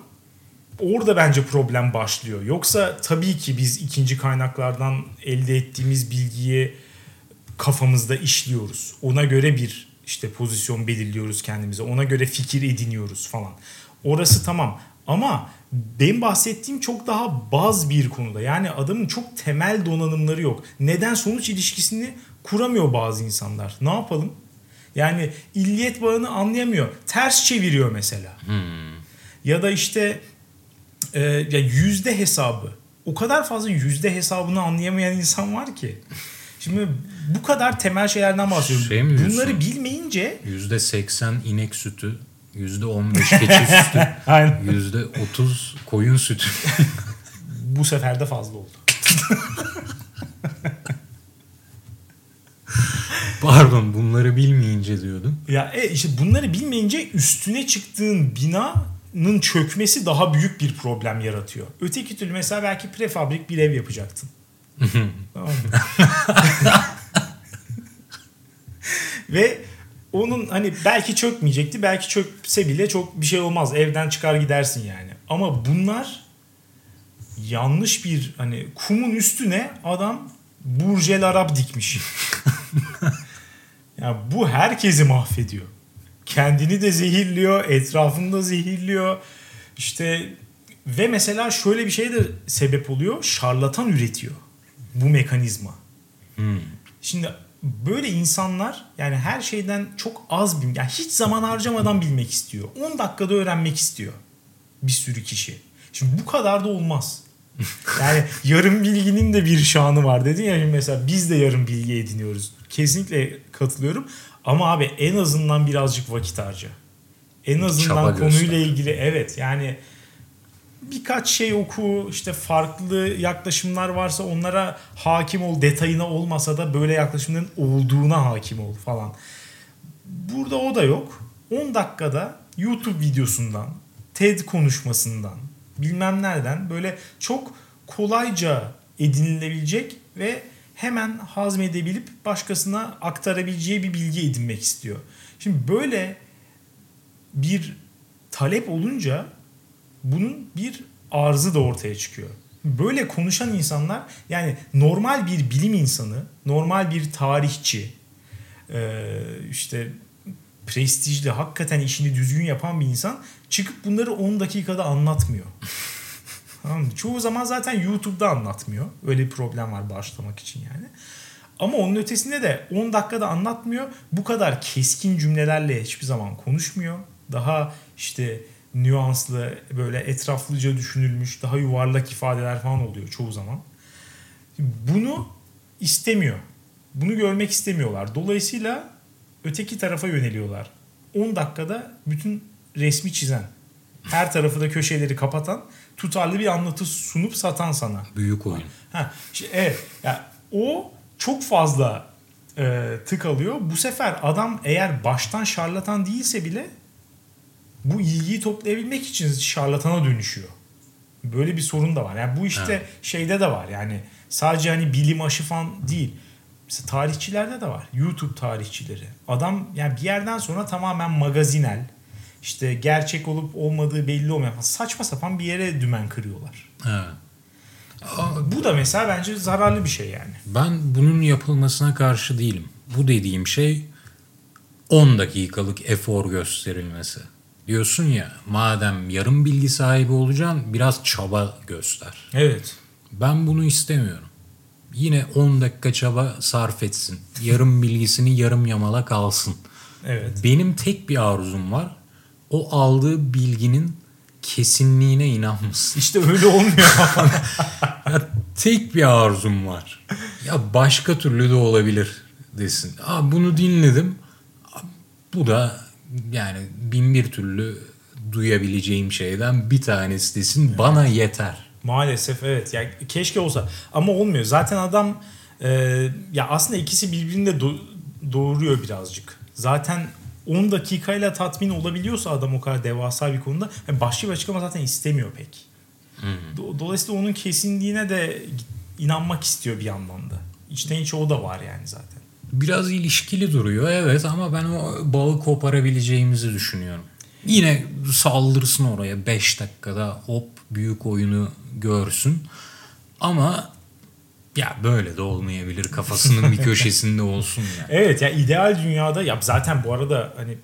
orada bence problem başlıyor. Yoksa tabii ki biz ikinci kaynaklardan elde ettiğimiz bilgiyi kafamızda işliyoruz. Ona göre bir işte pozisyon belirliyoruz kendimize. Ona göre fikir ediniyoruz falan. Orası tamam. Ama benim bahsettiğim çok daha baz bir konuda. Yani adamın çok temel donanımları yok. Neden sonuç ilişkisini kuramıyor bazı insanlar. Ne yapalım? Yani illiyet bağını anlayamıyor. Ters çeviriyor mesela. Ya da işte e, ya yüzde hesabı. O kadar fazla yüzde hesabını anlayamayan insan var ki. Şimdi bu kadar temel şeylerden bahsediyorum. Şey mi diyorsun? Bunları bilmeyince %80 inek sütü, %15 keçi sütü, Aynen. %30 koyun sütü. bu sefer de fazla oldu. Pardon bunları bilmeyince diyordum. Ya e, işte bunları bilmeyince üstüne çıktığın binanın çökmesi daha büyük bir problem yaratıyor. Öteki türlü mesela belki prefabrik bir ev yapacaktın. tamam? Ve onun hani belki çökmeyecekti. Belki çökse bile çok bir şey olmaz. Evden çıkar gidersin yani. Ama bunlar yanlış bir hani kumun üstüne adam Burjel Arap dikmiş. ya bu herkesi mahvediyor. Kendini de zehirliyor, etrafını da zehirliyor. İşte ve mesela şöyle bir şey de sebep oluyor. Şarlatan üretiyor bu mekanizma. Şimdi böyle insanlar yani her şeyden çok az bil, yani hiç zaman harcamadan bilmek istiyor. 10 dakikada öğrenmek istiyor bir sürü kişi. Şimdi bu kadar da olmaz. Yani yarım bilginin de bir şanı var dedin ya mesela biz de yarım bilgi ediniyoruz. Kesinlikle katılıyorum. Ama abi en azından birazcık vakit harca. En azından Çaba konuyla göster. ilgili evet yani birkaç şey oku işte farklı yaklaşımlar varsa onlara hakim ol detayına olmasa da böyle yaklaşımların olduğuna hakim ol falan. Burada o da yok. 10 dakikada YouTube videosundan, TED konuşmasından, bilmem nereden böyle çok kolayca edinilebilecek ve hemen hazmedebilip başkasına aktarabileceği bir bilgi edinmek istiyor. Şimdi böyle bir talep olunca bunun bir arzı da ortaya çıkıyor. Böyle konuşan insanlar yani normal bir bilim insanı, normal bir tarihçi, işte prestijli, hakikaten işini düzgün yapan bir insan çıkıp bunları 10 dakikada anlatmıyor. Tamam Çoğu zaman zaten YouTube'da anlatmıyor. Öyle bir problem var başlamak için yani. Ama onun ötesinde de 10 dakikada anlatmıyor. Bu kadar keskin cümlelerle hiçbir zaman konuşmuyor. Daha işte nüanslı, böyle etraflıca düşünülmüş, daha yuvarlak ifadeler falan oluyor çoğu zaman. Bunu istemiyor. Bunu görmek istemiyorlar. Dolayısıyla öteki tarafa yöneliyorlar. 10 dakikada bütün resmi çizen, her tarafı da köşeleri kapatan, tutarlı bir anlatı sunup satan sana. Büyük oyun. Ha, işte, evet. Yani o çok fazla e, tık alıyor. Bu sefer adam eğer baştan şarlatan değilse bile bu ilgiyi toplayabilmek için şarlatana dönüşüyor. Böyle bir sorun da var. Yani bu işte evet. şeyde de var. Yani sadece hani bilim aşı falan değil. Mesela tarihçilerde de var. YouTube tarihçileri. Adam yani bir yerden sonra tamamen magazinel, işte gerçek olup olmadığı belli olmayan saçma sapan bir yere dümen kırıyorlar. Evet. Bu da mesela bence zararlı bir şey yani. Ben bunun yapılmasına karşı değilim. Bu dediğim şey 10 dakikalık efor gösterilmesi. Diyorsun ya madem yarım bilgi sahibi olacaksın biraz çaba göster. Evet. Ben bunu istemiyorum. Yine 10 dakika çaba sarf etsin. Yarım bilgisini yarım yamala kalsın. Evet. Benim tek bir arzum var. O aldığı bilginin kesinliğine inanmasın. İşte öyle olmuyor. ya tek bir arzum var. Ya başka türlü de olabilir desin. Aa, bunu dinledim. Bu da yani bin bir türlü duyabileceğim şeyden bir tanesi desin. Bana yeter. Maalesef evet. Yani keşke olsa ama olmuyor. Zaten adam e, ya aslında ikisi birbirini de do- doğuruyor birazcık. Zaten 10 dakikayla tatmin olabiliyorsa adam o kadar devasa bir konuda yani başka bir açıklama zaten istemiyor pek. Hmm. Dolayısıyla onun kesinliğine de inanmak istiyor bir yandan da. İçten içe o da var yani zaten. Biraz ilişkili duruyor evet ama ben o bağı koparabileceğimizi düşünüyorum. Yine saldırsın oraya 5 dakikada hop büyük oyunu görsün. Ama ya böyle de olmayabilir kafasının bir köşesinde olsun ya. Evet ya ideal dünyada ya zaten bu arada hani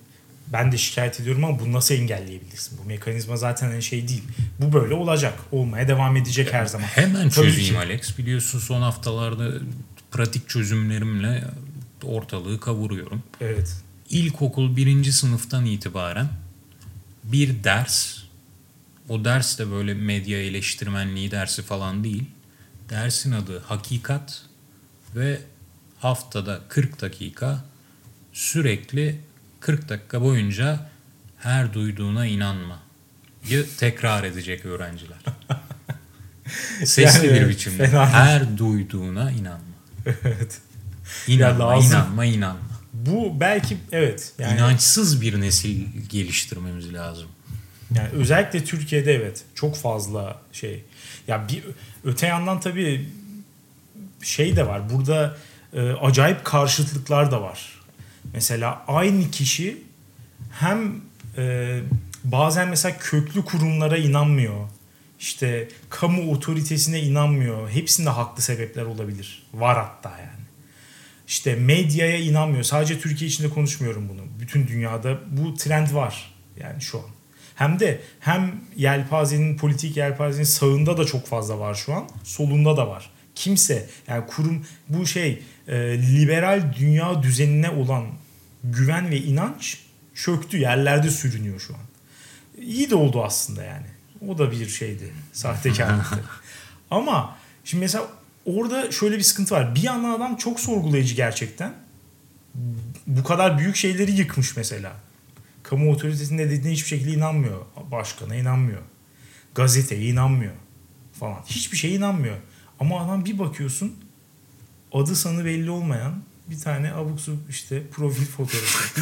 ben de şikayet ediyorum ama bunu nasıl engelleyebilirsin? Bu mekanizma zaten hani şey değil. Bu böyle olacak. Olmaya devam edecek her zaman. Hemen çözeyim Alex. Biliyorsun son haftalarda pratik çözümlerimle ortalığı kavuruyorum. Evet. İlkokul birinci sınıftan itibaren bir ders o ders de böyle medya eleştirmenliği dersi falan değil Dersin adı Hakikat ve haftada 40 dakika sürekli 40 dakika boyunca her duyduğuna inanma tekrar edecek öğrenciler. Sesli yani, bir biçimde. Fena. Her duyduğuna inanma. Evet. İnanma, inanma, inanma. Bu belki evet. Yani, İnançsız bir nesil geliştirmemiz lazım. Yani özellikle Türkiye'de evet çok fazla şey. Ya bir öte yandan tabii şey de var. Burada e, acayip karşıtlıklar da var. Mesela aynı kişi hem e, bazen mesela köklü kurumlara inanmıyor. İşte kamu otoritesine inanmıyor. Hepsinde haklı sebepler olabilir. Var hatta yani. İşte medyaya inanmıyor. Sadece Türkiye içinde konuşmuyorum bunu. Bütün dünyada bu trend var yani şu an. Hem de hem yelpazenin politik yelpazenin sağında da çok fazla var şu an. Solunda da var. Kimse yani kurum bu şey e, liberal dünya düzenine olan güven ve inanç çöktü. Yerlerde sürünüyor şu an. İyi de oldu aslında yani. O da bir şeydi. Sahtekarlıktı. Ama şimdi mesela orada şöyle bir sıkıntı var. Bir yandan adam çok sorgulayıcı gerçekten. Bu kadar büyük şeyleri yıkmış mesela. Kamu otoritesinde dediğine hiçbir şekilde inanmıyor. Başkana inanmıyor. Gazeteye inanmıyor falan. Hiçbir şeye inanmıyor. Ama adam bir bakıyorsun adı sanı belli olmayan bir tane abuk subuk işte profil fotoğrafı.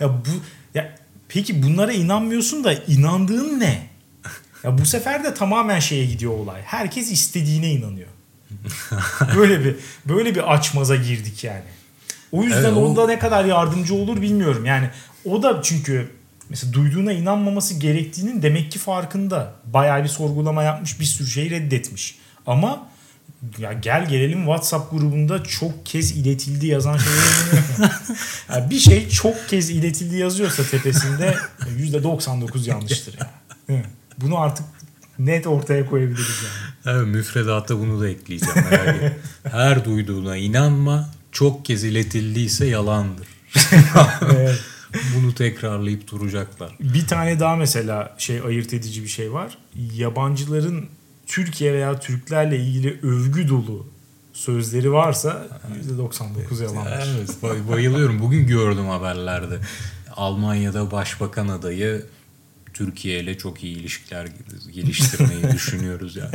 ya bu ya peki bunlara inanmıyorsun da inandığın ne? Ya bu sefer de tamamen şeye gidiyor olay. Herkes istediğine inanıyor. böyle bir böyle bir açmaza girdik yani. O yüzden Evet, o- onda ne kadar yardımcı olur bilmiyorum. Yani o da çünkü mesela duyduğuna inanmaması gerektiğinin demek ki farkında. Bayağı bir sorgulama yapmış, bir sürü şey reddetmiş. Ama ya gel gelelim WhatsApp grubunda çok kez iletildi yazan inanıyorum. Yani bir şey çok kez iletildi yazıyorsa tepesinde %99 yanlıştır yani. Bunu artık net ortaya koyabiliriz yani. Evet, müfredata bunu da ekleyeceğim. Her duyduğuna inanma. Çok kez iletildiyse yalandır. Evet. Bunu tekrarlayıp duracaklar. Bir tane daha mesela şey ayırt edici bir şey var. Yabancıların Türkiye veya Türklerle ilgili övgü dolu sözleri varsa %99 yalanmış. Evet bay- bayılıyorum. Bugün gördüm haberlerde. Almanya'da başbakan adayı Türkiye ile çok iyi ilişkiler geliştirmeyi düşünüyoruz yani.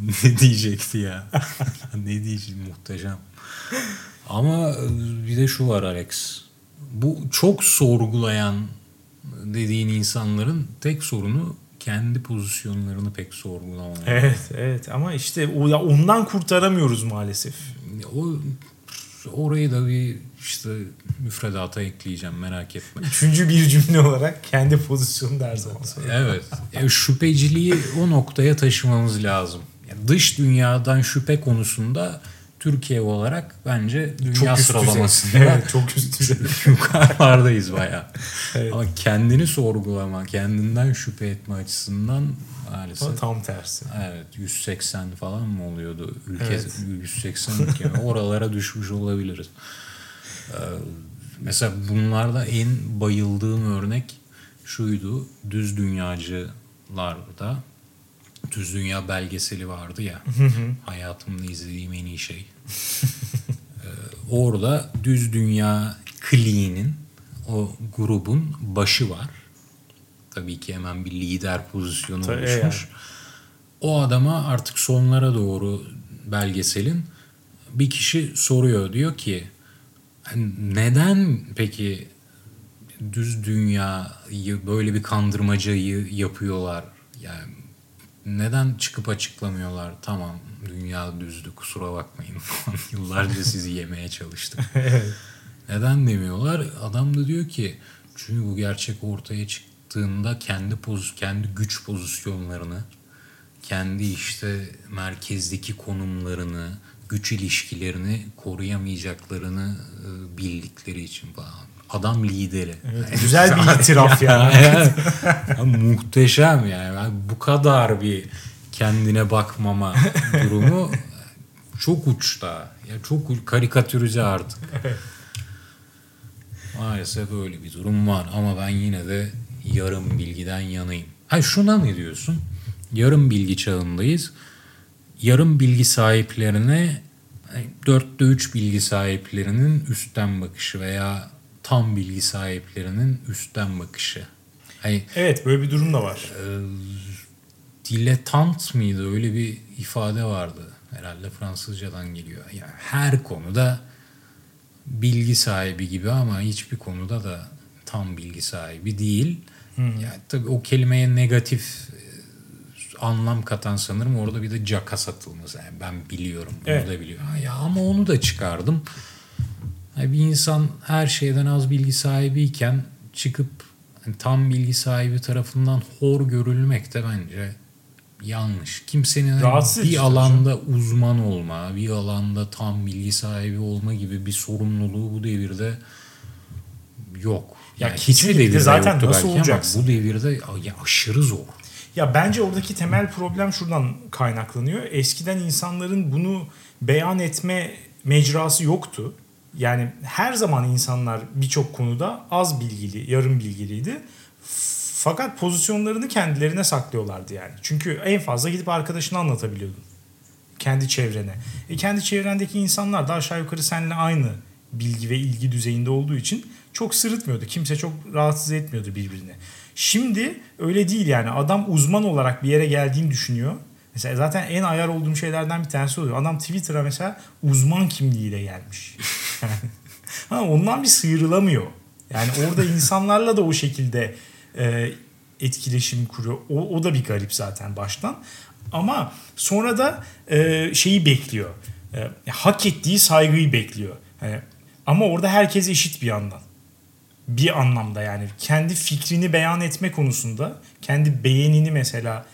ne diyecekti ya? ne diyecek muhteşem. Ama bir de şu var Alex. Bu çok sorgulayan dediğin insanların tek sorunu kendi pozisyonlarını pek sorgulamamak. Evet evet ama işte o ya ondan kurtaramıyoruz maalesef. O orayı da bir işte müfredata ekleyeceğim merak etme. Üçüncü bir cümle olarak kendi pozisyonu her zaman söylüyorum. Evet. Yani şüpheciliği o noktaya taşımamız lazım. Yani dış dünyadan şüphe konusunda Türkiye olarak bence dünya Çok sıralamasında Evet çok üst düzey. yukarılardayız bayağı. Evet. Ama kendini sorgulama, kendinden şüphe etme açısından maalesef Tam tersi. Evet 180 falan mı oluyordu? Ülke Evet. 180 ülke. Oralara düşmüş olabiliriz. Ee, mesela bunlarda en bayıldığım örnek şuydu. Düz dünyacılarda Düz Dünya belgeseli vardı ya. hayatımda izlediğim en iyi şey. Ee, orada Düz Dünya kliğinin o grubun başı var. Tabii ki hemen bir lider pozisyonu Tabii oluşmuş. yani. O adama artık sonlara doğru belgeselin bir kişi soruyor diyor ki "Hani neden peki düz dünyayı böyle bir kandırmacayı yapıyorlar? Yani neden çıkıp açıklamıyorlar? Tamam dünya düzdü kusura bakmayın. Yıllarca sizi yemeye çalıştık. Neden demiyorlar? Adam da diyor ki çünkü bu gerçek ortaya çıktığında kendi poz kendi güç pozisyonlarını, kendi işte merkezdeki konumlarını, güç ilişkilerini koruyamayacaklarını e, bildikleri için falan. Adam lideri. Evet, güzel bir itiraf yani. Evet. Ya muhteşem yani. Ben bu kadar bir kendine bakmama durumu çok uçta. Ya çok u- karikatürize artık. Maalesef öyle bir durum var ama ben yine de yarım bilgiden yanayım. Ha şuna ne diyorsun? Yarım bilgi çağındayız. Yarım bilgi sahiplerine dörtte üç bilgi sahiplerinin üstten bakışı veya tam bilgi sahiplerinin üstten bakışı. Hani Evet böyle bir durum da var. diletant mıydı öyle bir ifade vardı. Herhalde Fransızcadan geliyor. Yani her konuda bilgi sahibi gibi ama hiçbir konuda da tam bilgi sahibi değil. Yani tabii o kelimeye negatif e, anlam katan sanırım orada bir de caka satılması. Yani ben biliyorum bunu Evet. da biliyorum. Ya ama onu da çıkardım. Yani bir insan her şeyden az bilgi sahibiyken çıkıp hani tam bilgi sahibi tarafından hor görülmek de bence yanlış. Kimsenin hani Rahatsız bir alanda uzman olma, bir alanda tam bilgi sahibi olma gibi bir sorumluluğu bu devirde yok. Ya Yani hiçbir devirde zaten yoktu nasıl belki ama olacaksın? bu devirde ya aşırı zor. Ya bence oradaki temel problem şuradan kaynaklanıyor. Eskiden insanların bunu beyan etme mecrası yoktu. Yani her zaman insanlar birçok konuda az bilgili, yarım bilgiliydi. Fakat pozisyonlarını kendilerine saklıyorlardı yani. Çünkü en fazla gidip arkadaşına anlatabiliyordun. Kendi çevrene. E kendi çevrendeki insanlar da aşağı yukarı seninle aynı bilgi ve ilgi düzeyinde olduğu için çok sırıtmıyordu. Kimse çok rahatsız etmiyordu birbirini. Şimdi öyle değil yani. Adam uzman olarak bir yere geldiğini düşünüyor. Mesela zaten en ayar olduğum şeylerden bir tanesi oluyor. Adam Twitter'a mesela uzman kimliğiyle gelmiş. ha, ondan bir sıyrılamıyor. Yani orada insanlarla da o şekilde e, etkileşim kuruyor. O, o da bir garip zaten baştan. Ama sonra da e, şeyi bekliyor. E, hak ettiği saygıyı bekliyor. Yani, ama orada herkes eşit bir yandan. Bir anlamda yani kendi fikrini beyan etme konusunda, kendi beğenini mesela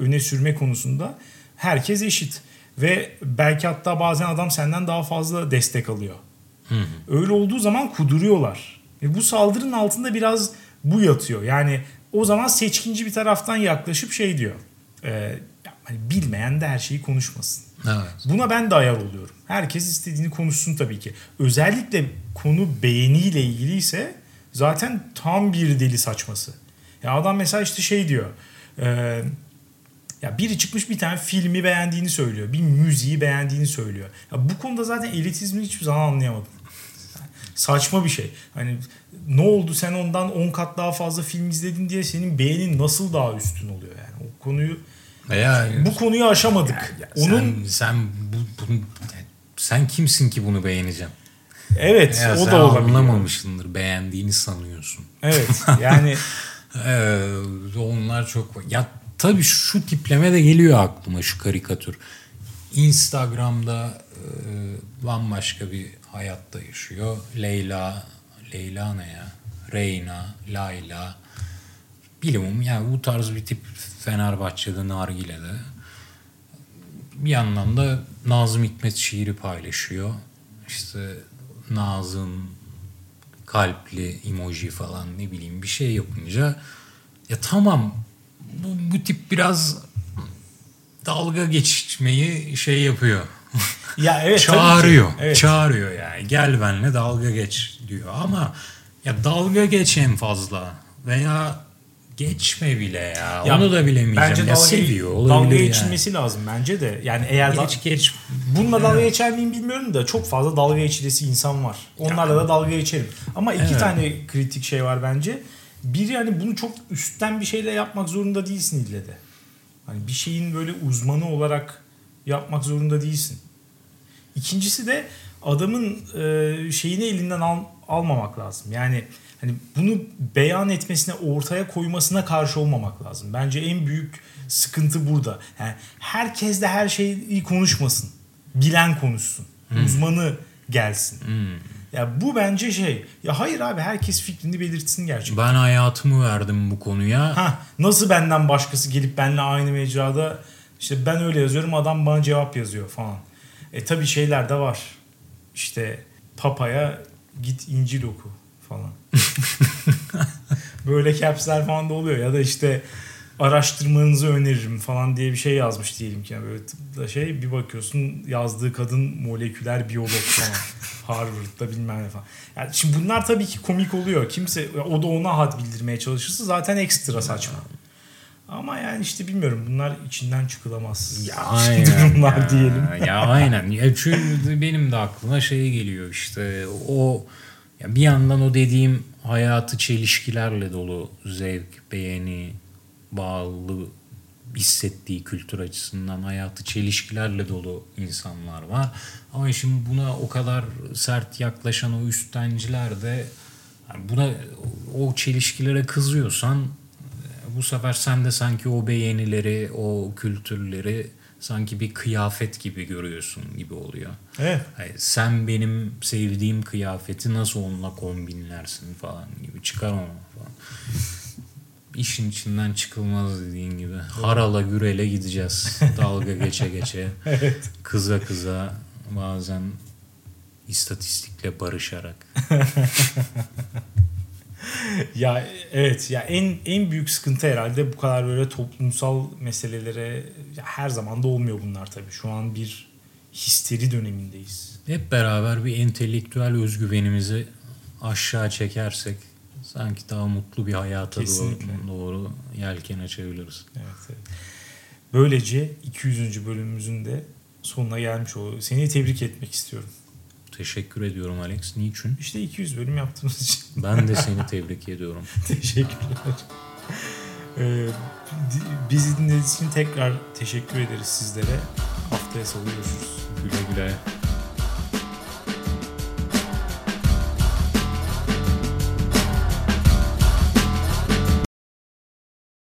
öne sürme konusunda herkes eşit. Ve belki hatta bazen adam senden daha fazla destek alıyor. Hı hı. Öyle olduğu zaman kuduruyorlar. Ve bu saldırının altında biraz bu yatıyor. Yani o zaman seçkinci bir taraftan yaklaşıp şey diyor. E, hani bilmeyen de her şeyi konuşmasın. Evet. Buna ben de ayar oluyorum. Herkes istediğini konuşsun tabii ki. Özellikle konu beğeniyle ilgiliyse zaten tam bir deli saçması. Ya adam mesela işte şey diyor. E, ya biri çıkmış bir tane filmi beğendiğini söylüyor. Bir müziği beğendiğini söylüyor. Ya bu konuda zaten elitizmi hiçbir zaman anlayamadım. Saçma bir şey. Hani ne oldu sen ondan 10 kat daha fazla film izledin diye senin beğenin nasıl daha üstün oluyor yani. O konuyu Veya bu konuyu aşamadık. Ya Onun sen, sen bu, bunu, sen kimsin ki bunu beğeneceğim? evet Veya o sen da olabilir. anlamamışsındır. Beğendiğini sanıyorsun. Evet yani Ee, onlar çok ya tabii şu tipleme de geliyor aklıma şu karikatür. Instagram'da e, bambaşka bir hayatta yaşıyor. Leyla, Leyla ne ya? Reyna, Layla. Bilimum yani bu tarz bir tip Fenerbahçe'de Nargile'de. Bir yandan da Nazım Hikmet şiiri paylaşıyor. İşte Nazım kalpli emoji falan ne bileyim bir şey yapınca ya tamam bu, bu tip biraz dalga geçmeyi şey yapıyor. ya evet çağırıyor. Evet. Çağırıyor yani. Gel benle dalga geç diyor ama ya dalga geç en fazla veya geçme bile ya. Ya Onu da bilemeyeceğim. Bence ya dalga, seviyor dalga olabilir yani. geçilmesi lazım bence de. Yani eğer da- Geç geç. bununla dalga geçer miyim bilmiyorum da çok fazla dalga geçilesi insan var. Onlarla da dalga geçerim. Ama iki Evet. tane kritik şey var bence. Biri hani bunu çok üstten bir şeyle yapmak zorunda değilsin ille de. Hani bir şeyin böyle uzmanı olarak yapmak zorunda değilsin. İkincisi de adamın e, şeyini elinden al, almamak lazım. Yani hani bunu beyan etmesine, ortaya koymasına karşı olmamak lazım. Bence en büyük sıkıntı burada. Yani herkes de her şeyi konuşmasın. Bilen konuşsun. Uzmanı gelsin. Ya bu bence şey. Ya hayır abi herkes fikrini belirtsin gerçekten. Ben hayatımı verdim bu konuya. Ha nasıl benden başkası gelip benimle aynı mecrada işte ben öyle yazıyorum adam bana cevap yazıyor falan. E tabi şeyler de var. İşte papaya git İncil oku falan. Böyle capsler falan da oluyor ya da işte araştırmanızı öneririm falan diye bir şey yazmış diyelim ki. Yani böyle tıpta şey bir bakıyorsun yazdığı kadın moleküler biyolog falan. Harvard'da bilmem ne falan. Yani şimdi bunlar tabii ki komik oluyor. Kimse o da ona had bildirmeye çalışırsa zaten ekstra saçma. Ama yani işte bilmiyorum bunlar içinden çıkılamaz. Ya aynen durumlar ya. diyelim. Ya aynen. Ya çünkü benim de aklıma şey geliyor işte o ya bir yandan o dediğim hayatı çelişkilerle dolu zevk, beğeni, bağlı hissettiği kültür açısından hayatı çelişkilerle dolu insanlar var. Ama şimdi buna o kadar sert yaklaşan o üstenciler de yani buna o çelişkilere kızıyorsan bu sefer sen de sanki o beğenileri, o kültürleri sanki bir kıyafet gibi görüyorsun gibi oluyor. Evet. Hayır, sen benim sevdiğim kıyafeti nasıl onunla kombinlersin falan gibi çıkar onu falan. İşin içinden çıkılmaz dediğin gibi. Harala gürele gideceğiz. Dalga geçe geçe. Evet. Kıza kıza bazen istatistikle barışarak. Ya evet ya en en büyük sıkıntı herhalde bu kadar böyle toplumsal meselelere her zaman da olmuyor bunlar tabii. Şu an bir histeri dönemindeyiz. Hep beraber bir entelektüel özgüvenimizi aşağı çekersek sanki daha mutlu bir hayata doğru, Kesinlikle. doğru yelken açabiliriz. Evet, evet. Böylece 200. bölümümüzün de sonuna gelmiş oluyor. Seni tebrik etmek istiyorum. Teşekkür ediyorum Alex. Niçin? İşte 200 bölüm yaptığımız için Ben de seni tebrik ediyorum. teşekkürler. Ee, bizi dinlediğiniz için tekrar teşekkür ederiz sizlere. Haftaya salı görüşürüz. Güle güle.